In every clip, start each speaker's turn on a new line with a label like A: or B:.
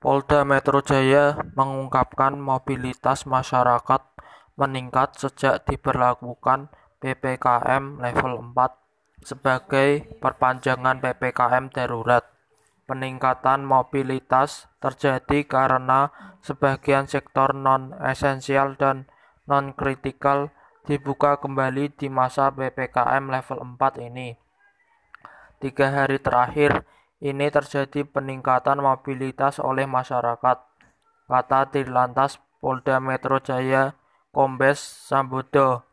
A: Polda Metro Jaya mengungkapkan mobilitas masyarakat meningkat sejak diberlakukan PPKM level 4 sebagai perpanjangan PPKM darurat. Peningkatan mobilitas terjadi karena sebagian sektor non-esensial dan non-kritikal dibuka kembali di masa PPKM level 4 ini. Tiga hari terakhir, ini terjadi peningkatan mobilitas oleh masyarakat, kata Dirlantas Polda Metro Jaya Kombes Sambodo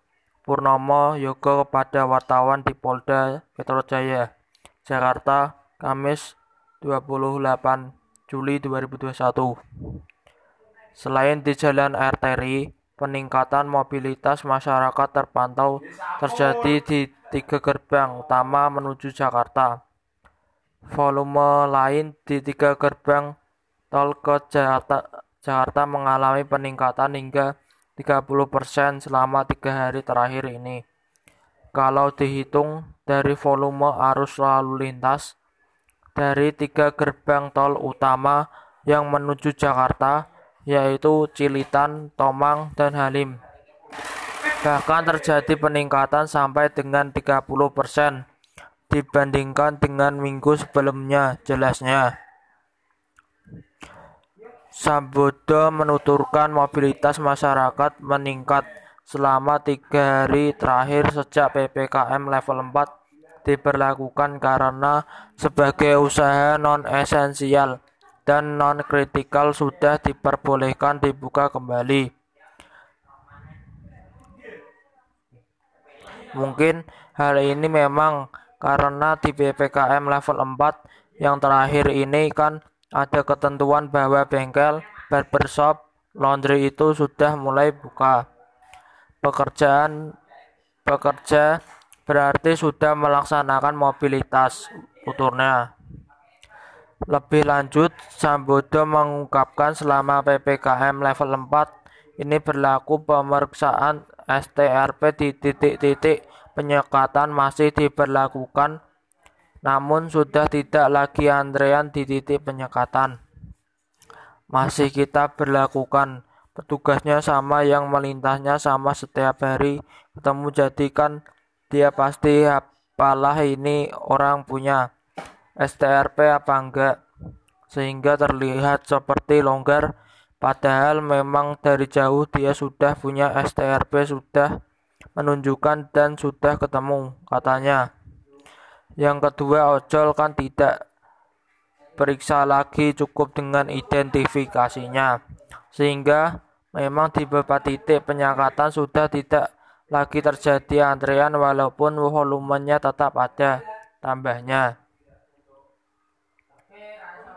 A: Purnomo Yoga kepada wartawan di Polda Metro Jaya, Jakarta, Kamis 28 Juli 2021. Selain di Jalan Arteri, peningkatan mobilitas masyarakat terpantau terjadi di tiga gerbang utama menuju Jakarta volume lain di tiga gerbang tol ke Jakarta, Jakarta mengalami peningkatan hingga 30% selama tiga hari terakhir ini. Kalau dihitung dari volume arus lalu lintas dari tiga gerbang tol utama yang menuju Jakarta, yaitu Cilitan, Tomang, dan Halim. Bahkan terjadi peningkatan sampai dengan 30 persen dibandingkan dengan minggu sebelumnya, jelasnya. Sambodo menuturkan mobilitas masyarakat meningkat selama tiga hari terakhir sejak PPKM level 4 diberlakukan karena sebagai usaha non-esensial dan non-kritikal sudah diperbolehkan dibuka kembali. Mungkin hal ini memang karena di PPKM level 4 yang terakhir ini kan ada ketentuan bahwa bengkel, barbershop, laundry itu sudah mulai buka. Pekerjaan pekerja berarti sudah melaksanakan mobilitas uturnya. Lebih lanjut, Sambodo mengungkapkan selama PPKM level 4 ini berlaku pemeriksaan STRP di titik-titik penyekatan masih diberlakukan, namun sudah tidak lagi antrean di titik penyekatan. Masih kita berlakukan, petugasnya sama yang melintasnya sama setiap hari. Ketemu jadikan dia pasti apalah ini orang punya STRP apa enggak. Sehingga terlihat seperti longgar. Padahal memang dari jauh dia sudah punya STRP sudah menunjukkan dan sudah ketemu, katanya. Yang kedua, ojol kan tidak periksa lagi cukup dengan identifikasinya. Sehingga memang di beberapa titik penyekatan sudah tidak lagi terjadi antrean walaupun volumenya tetap ada tambahnya.